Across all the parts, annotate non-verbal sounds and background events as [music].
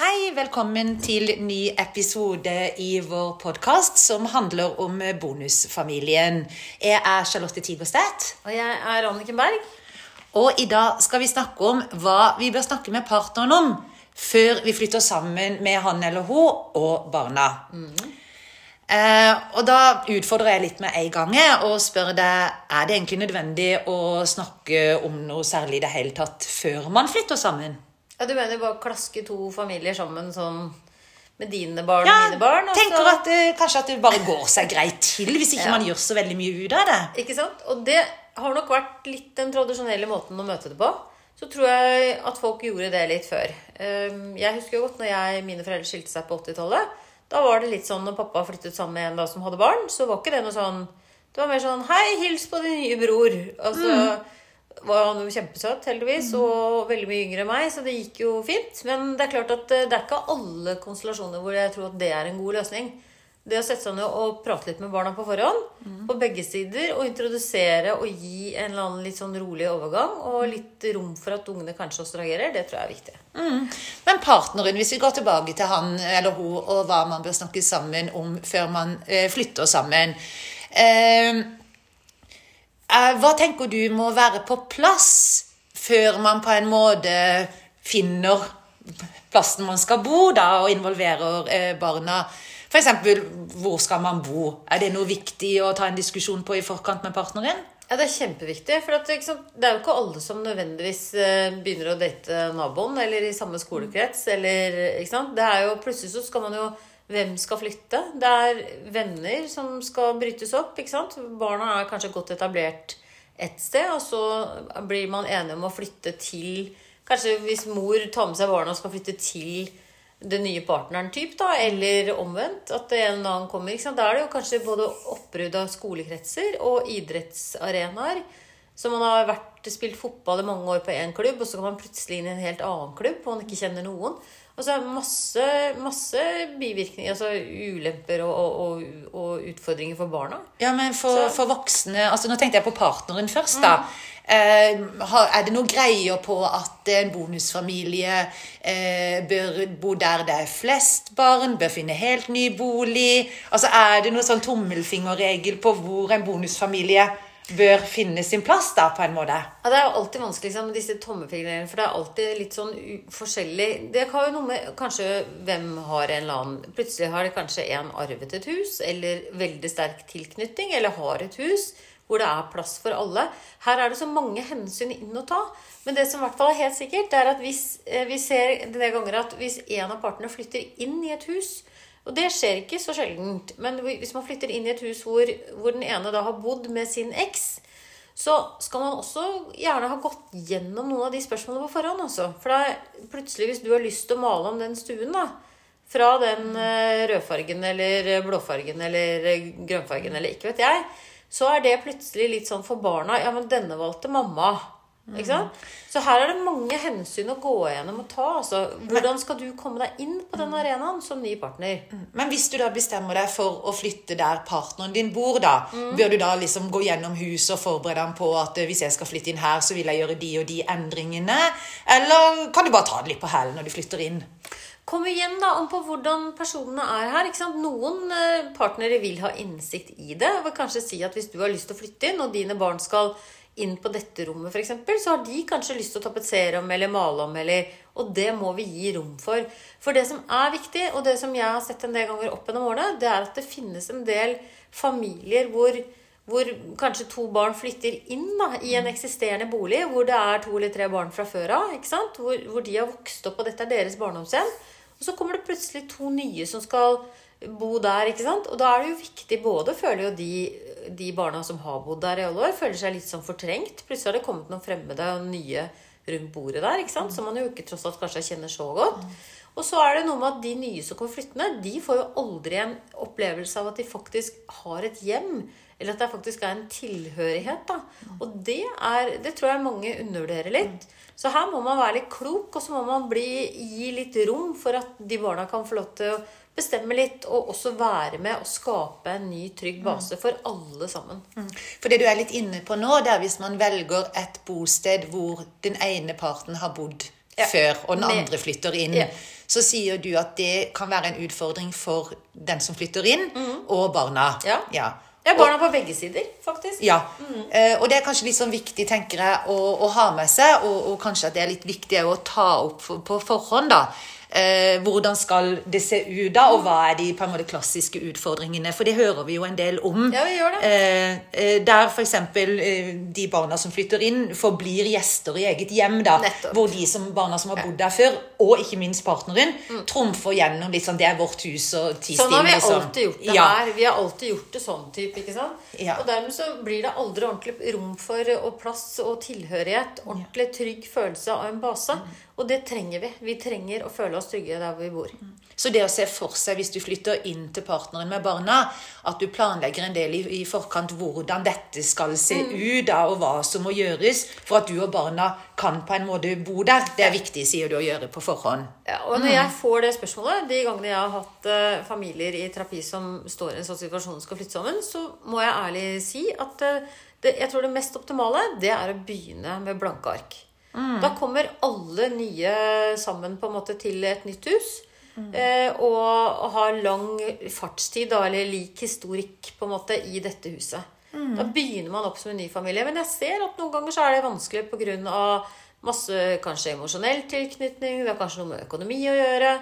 Hei, velkommen til ny episode i vår podkast som handler om bonusfamilien. Jeg er Charlotte Tigerstedt. Og jeg er Anniken Berg. Og i dag skal vi snakke om hva vi bør snakke med partneren om før vi flytter sammen med han eller hun og barna. Eh, og da utfordrer jeg litt med en gang og spør deg er det egentlig nødvendig å snakke om noe særlig i det hele tatt før man flytter sammen. Ja, Du mener bare klaske to familier sammen sånn med dine barn Ja, og mine barn? Ja, tenker at det, kanskje at det bare går seg greit til hvis ikke Ja. man gjør så veldig mye ut av det. Ikke sant? Og det har nok vært litt den tradisjonelle måten å møte det på. Så tror jeg at folk gjorde det litt før. Um, Jeg husker jo godt når jeg, mine foreldre skilte seg på 80-tallet. Da var det litt sånn når pappa flyttet sammen med en da som hadde barn, så var ikke det noe sånn Det var mer sånn Hei, hils på din nye bror. Altså var han jo kjempesøt, heldigvis, og veldig mye yngre enn meg, så det gikk jo fint. Men det er klart at eh, det er ikke alle konstellasjoner hvor jeg tror at det er en god løsning. Det å sette seg ned og prate litt med barna på forhånd, på begge sider, og introdusere og gi en eller annen litt sånn rolig overgang, og litt rom for at ungene kanskje også reagerer, det tror jeg er viktig. Men partneren, hvis vi går tilbake til han eller hun og hva man bør snakke sammen om før man eh, flytter sammen eh, Hva tenker du må være på plass før man på en måte finner plassen man skal bo, da, og involverer eh, barna? F.eks. hvor skal man bo? Er det noe viktig å ta en diskusjon på i forkant med partneren? Ja, det er kjempeviktig. For at, liksom, det er jo ikke alle som nødvendigvis eh, begynner å date naboen eller i samme skolekrets. Eller? Det er jo, plutselig så skal man jo Hvem skal flytte? Det er venner som skal brytes opp. ikke sant? Barna er kanskje godt etablert et sted, og så blir man enige om å flytte til Kanskje hvis mor tar med seg barna og skal flytte til den nye partneren, typ, da, eller omvendt. At en eller annen kommer. Ikke sant? Da er det jo kanskje både oppbrudd av skolekretser og idrettsarenaer. Så man har vært, spilt fotball i mange år på én klubb, og så kan man plutselig inn i en helt annen klubb og man ikke kjenner noen. Og så det masse, masse bivirkninger, altså ulemper og, og, og, utfordringer for barna. Ja, men for, for voksne altså Nå tenkte jeg på partneren først, da. Eh, har- er det noen greier på at en bonusfamilie eh, bør bo der det er flest barn, bør finne helt ny bolig? Altså Er det noen sånn tommelfingerregel på hvor en bonusfamilie bør finne sin plass, da, på en måte? Ja, Det er jo alltid vanskelig liksom, med disse tommefingrene, for det er alltid litt sånn forskjellig Det har jo noe med kanskje hvem har en eller annen Plutselig har det kanskje en arvet et hus, eller veldig sterk tilknytning, eller har et hus hvor det er plass for alle. Her er det så mange hensyn inn å ta. Men det som i hvert fall er helt sikkert, det er at hvis eh, vi ser det ganger at hvis en av partene flytter inn i et hus og det skjer ikke så sjeldent. Men hvis man flytter inn i et hus hvor, hvor den ene da har bodd med sin eks, så skal man også gjerne ha gått gjennom noen av de spørsmålene på forhånd. Også. For da plutselig, hvis du har lyst til å male om den stuen, da, fra den eh, rødfargen eller blåfargen eller eh, grønnfargen eller ikke vet jeg, så er det plutselig litt sånn for barna Ja, men denne valgte mamma. Ikke sant? Så her er det mange hensyn å gå gjennom og ta. Altså, hvordan skal du komme deg inn på den arenaen som ny partner? Men hvis du da bestemmer deg for å flytte der partneren din bor, da, bør du da liksom gå gjennom huset og forberede ham på at eh, hvis jeg skal flytte inn her, så vil jeg gjøre de og de endringene? Eller kan du bare ta det litt på hælen når du flytter inn? Kom igjen da om på hvordan personene er her. Noen eh, partnere vil ha innsikt i det. Jeg vil kanskje si at Hvis du har lyst til å flytte inn, og dine barn skal inn på dette rommet, f.eks., så har de kanskje lyst til å tapetsere om eller male om. eller, Og det må vi gi rom for. For det som er viktig, og det som jeg har sett en del ganger opp gjennom årene, det er at det finnes en del familier hvor hvor kanskje to barn flytter inn da, i en eksisterende bolig hvor det er to eller tre barn fra før av. Hvor, hvor de har vokst opp, og dette er deres barndomshjem. Og så kommer det plutselig to nye som skal bo der. ikke sant? Og da er det jo viktig både føler jo de, de barna som har bodd der i alle år, føler seg litt sånn fortrengt. Plutselig har det kommet noen fremmede og nye rundt bordet der, ikke sant? som man jo ikke tross alt kanskje kjenner så godt. Og så er det noe med at de nye som kommer flyttende, de får jo aldri en opplevelse av at de faktisk har et hjem. Eller at det faktisk er en tilhørighet. da. Og det, er, det tror jeg mange undervurderer litt. Så her må man være litt klok, og så må man bli, gi litt rom for at de barna kan få lov til å bestemme litt, og også være med og skape en ny, trygg base for alle sammen. For det du er litt inne på nå, det er hvis man velger et bosted hvor den ene parten har bodd Ja. før, og den andre flytter inn. Ja. så sier du at det kan være en utfordring for den som flytter inn, og barna. Ja. ja. Ja, barna på begge sider, faktisk. Ja, eh, og det er kanskje litt sånn viktig, tenker jeg, å, å ha med seg, og, og kanskje at det er litt viktig å ta opp for, på forhånd, da. Eh, hvordan skal det se ut da, og hva er de på en måte klassiske utfordringene? For det hører vi jo en del om. Ja, vi gjør det. Eh, eh, der f.eks. Eh, de barna som flytter inn, forblir gjester i eget hjem. da, Nettopp. Hvor de som, barna som har bodd der før, og ikke minst partneren, trumfer gjennom litt sånn 'det er vårt hus', og ti Mm. Sånn har vi liksom. alltid gjort det Ja. her. Vi har alltid gjort det sånn type, ikke sant? Ja. Og dermed så blir det aldri ordentlig rom for og plass og tilhørighet. Ordentlig trygg følelse av en base. Mm. Og det trenger vi. Vi trenger å føle oss trygge der hvor vi bor. Så det å se for seg hvis du flytter inn til partneren med barna, at du planlegger en del i, i forkant hvordan dette skal se ut, da, og hva som må gjøres for at du og barna kan på en måte bo der, det er viktig, sier du, å gjøre på forhånd. Ja, og når jeg får det spørsmålet, de gangene jeg har hatt uh, familier i terapi som står i en sånn situasjon og skal flytte sammen, så må jeg ærlig si at uh, det, jeg tror det mest optimale, det er å begynne med blanke ark. Da kommer alle nye sammen på en måte til et nytt hus. Eh, og, har lang fartstid, da, eller lik historikk på en måte i dette huset. Da begynner man opp som en ny familie. Men jeg ser at noen ganger så er det vanskelig pga. masse kanskje emosjonell tilknytning. Det har kanskje noe med økonomi å gjøre.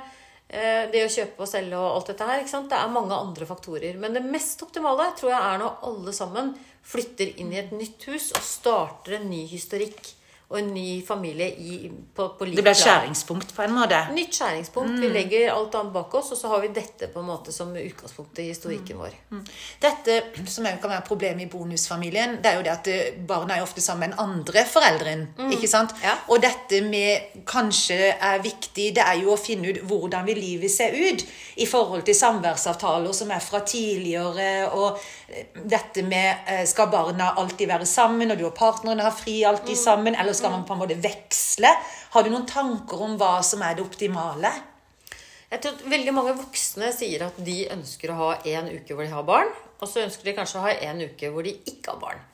Eh, det å kjøpe og selge og alt dette her. Det er mange andre faktorer. Men det mest optimale tror jeg er når alle sammen flytter inn i et nytt hus og starter en ny historikk og en ny familie i, på, på lik Det plan. skjæringspunkt på en måte. Nytt skjæringspunkt. Vi legger alt annet bak oss, og så har vi dette på en måte som utgangspunktet i historikken vår. Dette som også kan være problemet i bonusfamilien, det er jo det at eh, barna er ofte sammen med andre forelderen. ikke sant? Ja. Og dette med kanskje er viktig, det er jo å finne ut hvordan vil livet se ut i forhold til samværsavtaler som er fra tidligere, og eh, dette med eh, skal barna alltid være sammen, og du og partneren har fri alltid sammen, eller skal man på en måte veksle? Har du noen tanker om hva som er det optimale? Jeg tror at Veldig mange voksne sier at de ønsker å ha en uke hvor de har barn, og så ønsker de kanskje å ha en uke hvor de ikke har barn.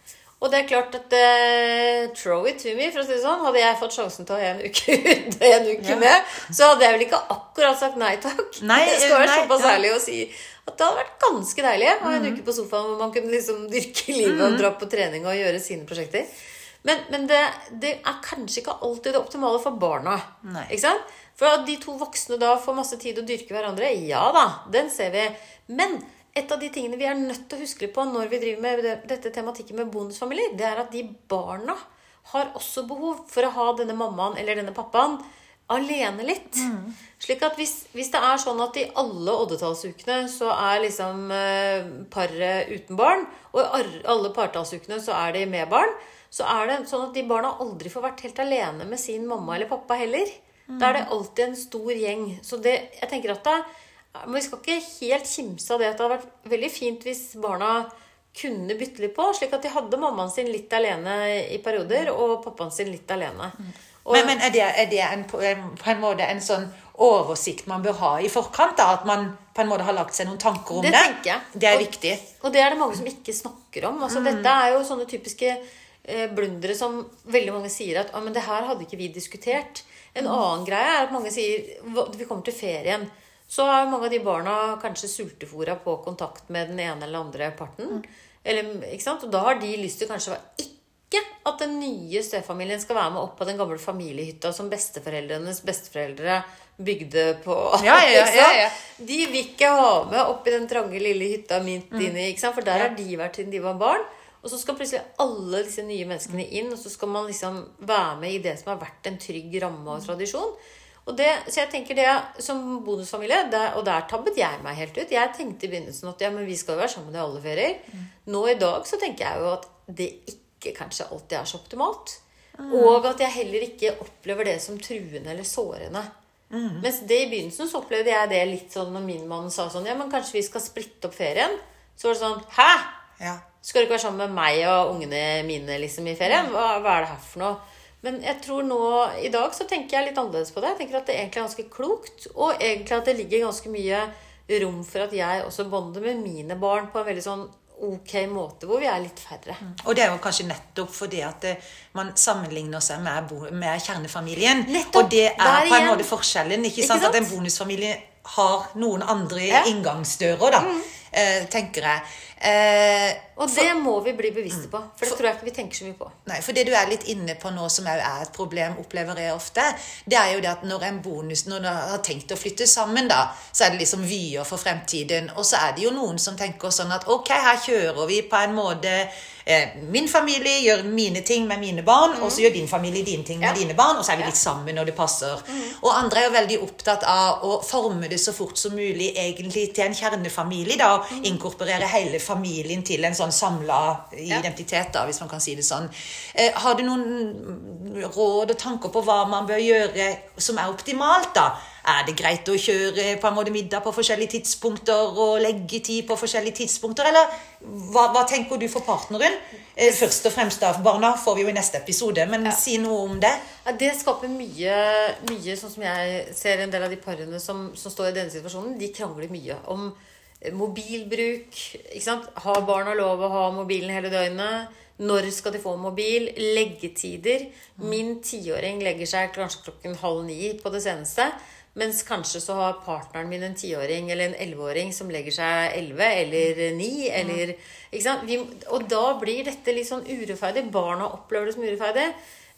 Og det er klart at uh, throw it to me, for å si det sånn. Hadde jeg fått sjansen til å ha en uke [laughs] ute en uke Ja. med, så hadde jeg vel ikke akkurat sagt nei takk. Nei, [laughs] det skal være såpass ærlig å si at det hadde vært ganske deilig å ha en uke på sofaen hvor man kunne liksom dyrke livet og dra på trening og gjøre sine prosjekter. Men, men det, det er kanskje ikke alltid det optimale for barna. Nei. Ikke sant? For at de to voksne da får masse tid å dyrke hverandre, ja da, den ser vi. Men et av de tingene vi er nødt til å huske på når vi driver med dette tematikken med bonusfamilier, det er at de barna har også behov for å ha denne mammaen eller denne pappaen alene litt. Slik at hvis, hvis det er sånn at i alle oddetallsukene så er liksom eh, paret uten barn, og i alle partallsukene så er de med barn, så er det sånn at de barna aldri får vært helt alene med sin mamma eller pappa heller. Da er det alltid en stor gjeng. Så det, jeg tenker at da, men Vi skal ikke helt kimse av det at det hadde vært veldig fint hvis barna kunne bytte litt på, slik at de hadde mammaen sin litt alene i perioder, og pappaen sin litt alene. Og, Men, men er det, er det en, på en- måte en sånn oversikt man bør ha i forkant? da, At man på en måte har lagt seg noen tanker om det? Det tenker jeg. Det er Og- viktig. Og det er det mange som ikke snakker om. Altså, Dette er jo sånne typiske blundere som veldig mange sier at «Å, men det her hadde ikke vi diskutert. En annen greie er at mange sier vi kommer til ferien. Så er mange av de barna kanskje sultefòra på kontakt med den ene eller andre parten. Eller, ikke sant? Og da har de lyst til kanskje ikke at den nye stefamilien skal være med opp på den gamle familiehytta som besteforeldrenes besteforeldre bygde på. [laughs] Ja, ja, ja. De vil ikke ha med opp i den trange lille hytta midt inni. ikke sant? For der har de vært siden de var barn. Og så skal plutselig alle disse nye menneskene inn, og så skal man liksom være med i det som har vært en trygg ramme og tradisjon. Og det, så jeg tenker det som bonusfamilie, det, og der tabbet jeg meg helt ut. Jeg tenkte i begynnelsen at ja, men vi skal jo være sammen i alle ferier. Nå i dag så tenker jeg jo at det ikke kanskje alltid er så optimalt. Og at jeg heller ikke opplever det som truende eller sårende. Mens det i begynnelsen så opplevde jeg det litt sånn når min mann sa sånn Ja, men kanskje vi skal splitte opp ferien? Så var det sånn Hæ? Ja. Skal du ikke være sammen med meg og ungene mine liksom i ferien? Hva, hva er det her for noe? Men jeg tror nå, i dag så tenker jeg litt annerledes på det. Jeg tenker at det egentlig er ganske klokt, og egentlig at det ligger ganske mye rom for at jeg også bonder med mine barn på en veldig sånn ok måte, hvor vi er litt færre. Og det er jo kanskje nettopp fordi at eh, man sammenligner seg med, med kjernefamilien. Nettopp. Og det er på en igjen. måte forskjellen. Ikke, Ikke sant? At en bonusfamilie har noen andre Ja. inngangsdører, da. mm. tenker jeg. Eh, Og det må vi bli bevisste på, for det tror jeg ikke vi tenker så mye på. Nei, for det du er litt inne på nå, som òg er et problem, opplever jeg ofte, det er jo det at når en bonus når du har tenkt å flytte sammen, da, så er det liksom vyer for fremtiden. Og så er det jo noen som tenker sånn at ok, her kjører vi på en måte eh, Min familie gjør mine ting med mine barn, og så gjør din familie dine ting med Ja. dine barn, og så er vi litt sammen når det passer. Og andre er jo veldig opptatt av å forme det så fort som mulig egentlig til en kjernefamilie, da, og inkorporere hele familien til en sånn samla identitet, da, hvis man kan si det sånn. Eh, har du noen råd og tanker på hva man bør gjøre som er optimalt, da? Er det greit å kjøre på en måte middag på forskjellige tidspunkter og legge tid på forskjellige tidspunkter, eller hva, hva tenker du for partneren? Eh, først og fremst da, barna får vi jo i neste episode, men si noe om det. Ja, det skaper mye, mye Sånn som jeg ser en del av de parene som, som står i denne situasjonen, de krangler mye om mobilbruk. ikke sant? Har barna lov å ha mobilen hele døgnet? Når skal de få mobil? Leggetider. Min tiåring legger seg kanskje klokken halv ni på det seneste. Mens kanskje så har partneren min en tiåring eller en elleveåring som legger seg elleve eller ni. Eller, ikke sant? Vi, og da blir dette litt sånn urettferdig. Barna opplever det som urettferdig.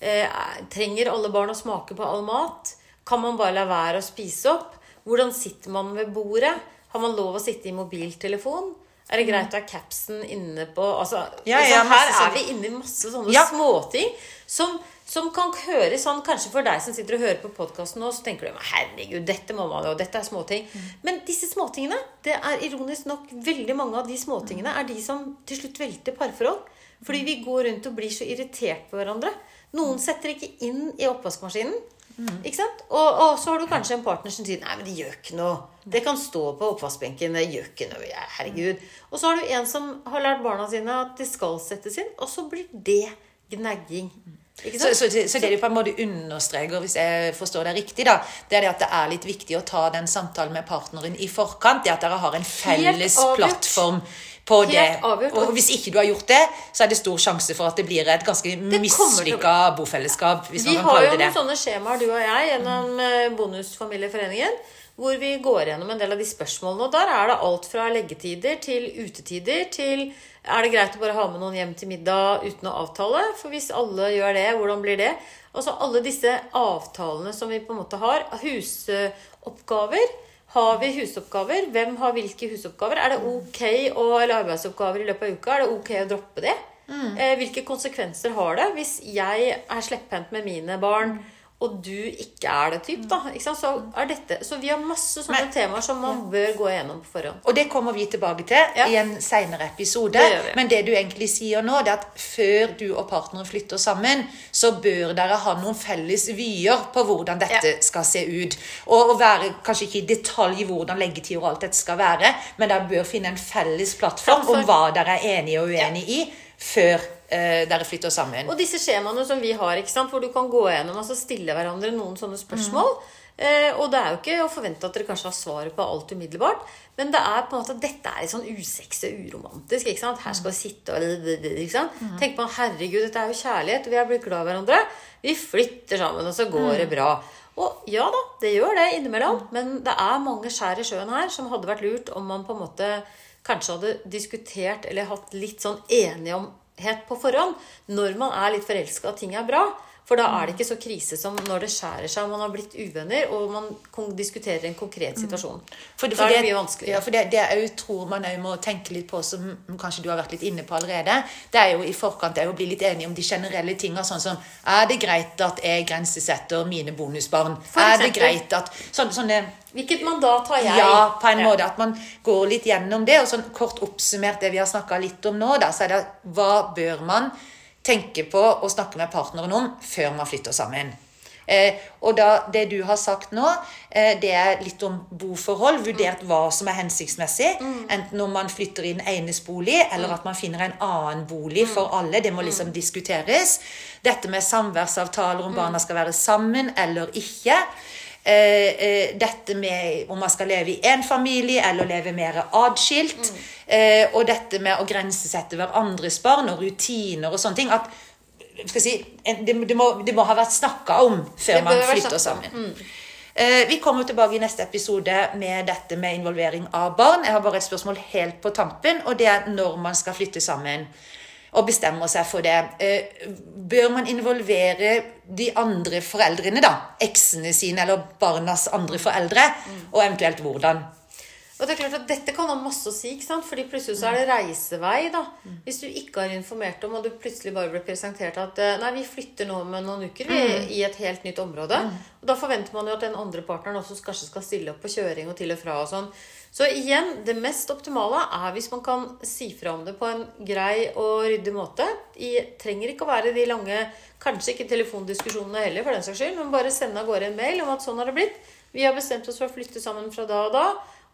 Eh, trenger alle barn å smake på all mat? Kan man bare la være å spise opp? Hvordan sitter man ved bordet? Har man lov å sitte i mobiltelefon? Er det greit å ha capsen inne på altså, Ja, liksom, ja, masse Her er vi inne i masse sånne Ja. småting som, som kan høres sånn Kanskje for deg som sitter og hører på podkasten nå, så tenker du herregud, dette må man jo, dette er småting. Men disse småtingene, det er ironisk nok veldig mange av de småtingene er de som til slutt velter parforhold. Fordi vi går rundt og blir så irritert på hverandre. Noen setter ikke inn i oppvaskmaskinen. Ikke sant? Og, og så har du kanskje en partner som sier Nei, men det gjør ikke noe. Det kan stå på oppvaskbenken. Det gjør ikke noe. Herregud. Og så har du en som har lært barna sine at det skal settes inn, og så blir det gnagging. Så, så, så det du på en måte understreker, hvis jeg forstår deg riktig, da, det er det at det er litt viktig å ta den samtalen med partneren i forkant. Det at dere har en felles plattform på Helt det. avgjort. Og hvis ikke du har gjort det, så er det stor sjanse for at det blir et ganske mislykka bofellesskap, hvis Vi har jo noen det. sånne skjemaer, du og jeg, gjennom eh, Bonusfamilieforeningen. Hvor vi går gjennom en del av de spørsmålene. Og der er det alt fra leggetider til utetider til Er det greit å bare ha med noen hjem til middag uten å avtale? For hvis alle gjør det, hvordan blir det? Altså alle disse avtalene som vi på en måte har. Husoppgaver. Har vi husoppgaver? Hvem har hvilke husoppgaver? Er det ok å, eller arbeidsoppgaver i løpet av uka? Er det ok å droppe det? Mm. hvilke konsekvenser har det hvis jeg er slepphendt med mine barn, og du ikke er det typ, da? Så, er dette, så vi har masse sånne Men- temaer som man bør gå gjennom på forhånd. Og det kommer vi tilbake til Ja. i en senere episode. Det. Men det du egentlig sier nå, det er at før du og partneren flytter sammen, så bør dere ha noen felles vyer på hvordan dette Ja. skal se ut. Og, og være kanskje ikke i detalj hvordan leggetid og alt dette skal være, men dere bør finne en felles plattform Plattform. om hva dere er enige og uenige i før eh, dere flytter sammen. Og disse skjemaene som vi har, hvor du kan gå gjennom og altså stille hverandre noen sånne spørsmål. Eh, og det er jo ikke å forvente at dere kanskje har svaret på alt umiddelbart, men det er på en måte at dette er litt sånn usexy og uromantisk. ikke sant? Her skal vi sitte og ikke sant? Tenk på herregud, dette er jo kjærlighet. Vi har blitt glad i hverandre. Vi flytter sammen, og så går det bra. Og ja da, det gjør det innimellom, men det er mange skjær i sjøen her som hadde vært lurt om man på en måte kanskje hadde diskutert eller hatt litt sånn enighet på forhånd når man er litt forelska og ting er bra. For da er det ikke så krise som når det skjærer seg og man har blitt uvenner og man diskuterer en konkret situasjon. For, da er det mye vanskeligere. Ja, for det, det jeg tror man òg må tenke litt på, som kanskje du har vært litt inne på allerede, det er jo i forkant det å bli litt enige om de generelle tinga, sånn som Er det greit at jeg grensesetter mine bonusbarn? For er det greit at sånne, sånne Hvilket mandat har jeg? Ja, på en måte. At man går litt gjennom det. Og sånn kort oppsummert det vi har snakka litt om nå, da, så er det hva bør man tenke på å snakke med partneren om før man flytter sammen. Eh, og da, Det du har sagt nå, eh, det er litt om boforhold. Vurdert hva som er hensiktsmessig. Enten om man flytter inn enes bolig, eller at man finner en annen bolig for alle. Det må liksom diskuteres. Dette med samværsavtaler, om barna skal være sammen eller ikke. Eh, eh, dette med om man skal leve i én familie eller leve mer atskilt. Eh, og dette med å grensesette hverandres barn og rutiner og sånne ting. at si, det, det, må, det må ha vært snakka om før man flytter sammen. Mm. Eh, Vi kommer tilbake i neste episode med dette med involvering av barn. Jeg har bare et spørsmål helt på tampen, og det er når man skal flytte sammen. Og bestemmer seg for det. Eh, Bør man involvere de andre foreldrene, da? Eksene sine eller barnas andre foreldre? Og eventuelt hvordan? Og det er klart at Dette kan ha masse å si, ikke sant? fordi plutselig så er det reisevei. da. Hvis du ikke har informert om, og du plutselig bare blir presentert at eh, nei, vi flytter nå med noen uker vi, i et helt nytt område. Og Da forventer man jo at den andre partneren også kanskje skal stille opp på kjøring og til og fra. og sånn. Så igjen, det mest optimale er hvis man kan si fra om det på en grei og ryddig måte. I, trenger ikke å være de lange, kanskje ikke telefondiskusjonene heller, for den saks skyld, men bare sende av gårde en mail om at sånn har det blitt. Vi har bestemt oss for å flytte sammen fra da og da.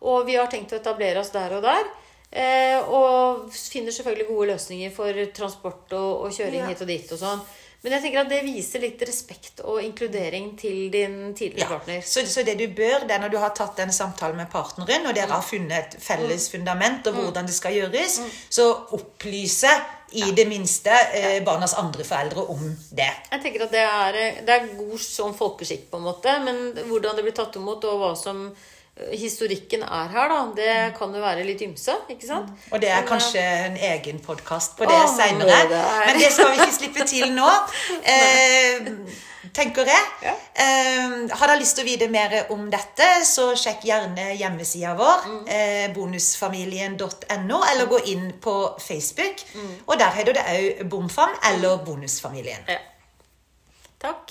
Og vi har tenkt å etablere oss der og der. Eh, og finner selvfølgelig gode løsninger for transport og, og kjøring Ja. hit og dit og sånn. Men jeg tenker at det viser litt respekt og inkludering til din tidligere Ja, partner. så, så det du bør, det er når du har tatt den samtalen med partneren, og dere har funnet et felles fundament og hvordan det skal gjøres, så opplyse i det minste eh, barnas andre foreldre om det. Jeg tenker at det er, det er god sånn folkeskikk, på en måte. Men hvordan det blir tatt imot, og hva som eh, historikken er her, da, det kan jo være litt ymse. ikke sant? Og det er kanskje en egen podkast på det seinere. er- Men det skal vi ikke slippe til nå. Eh, tenker jeg. Ja. Eh, har dere lyst til å vite mer om dette, så sjekk gjerne hjemmesida vår, Mm. eh, bonusfamilien.no, eller gå inn på Facebook. Mm. Og der heter det òg Bomfam eller Bonusfamilien. Ja. Takk.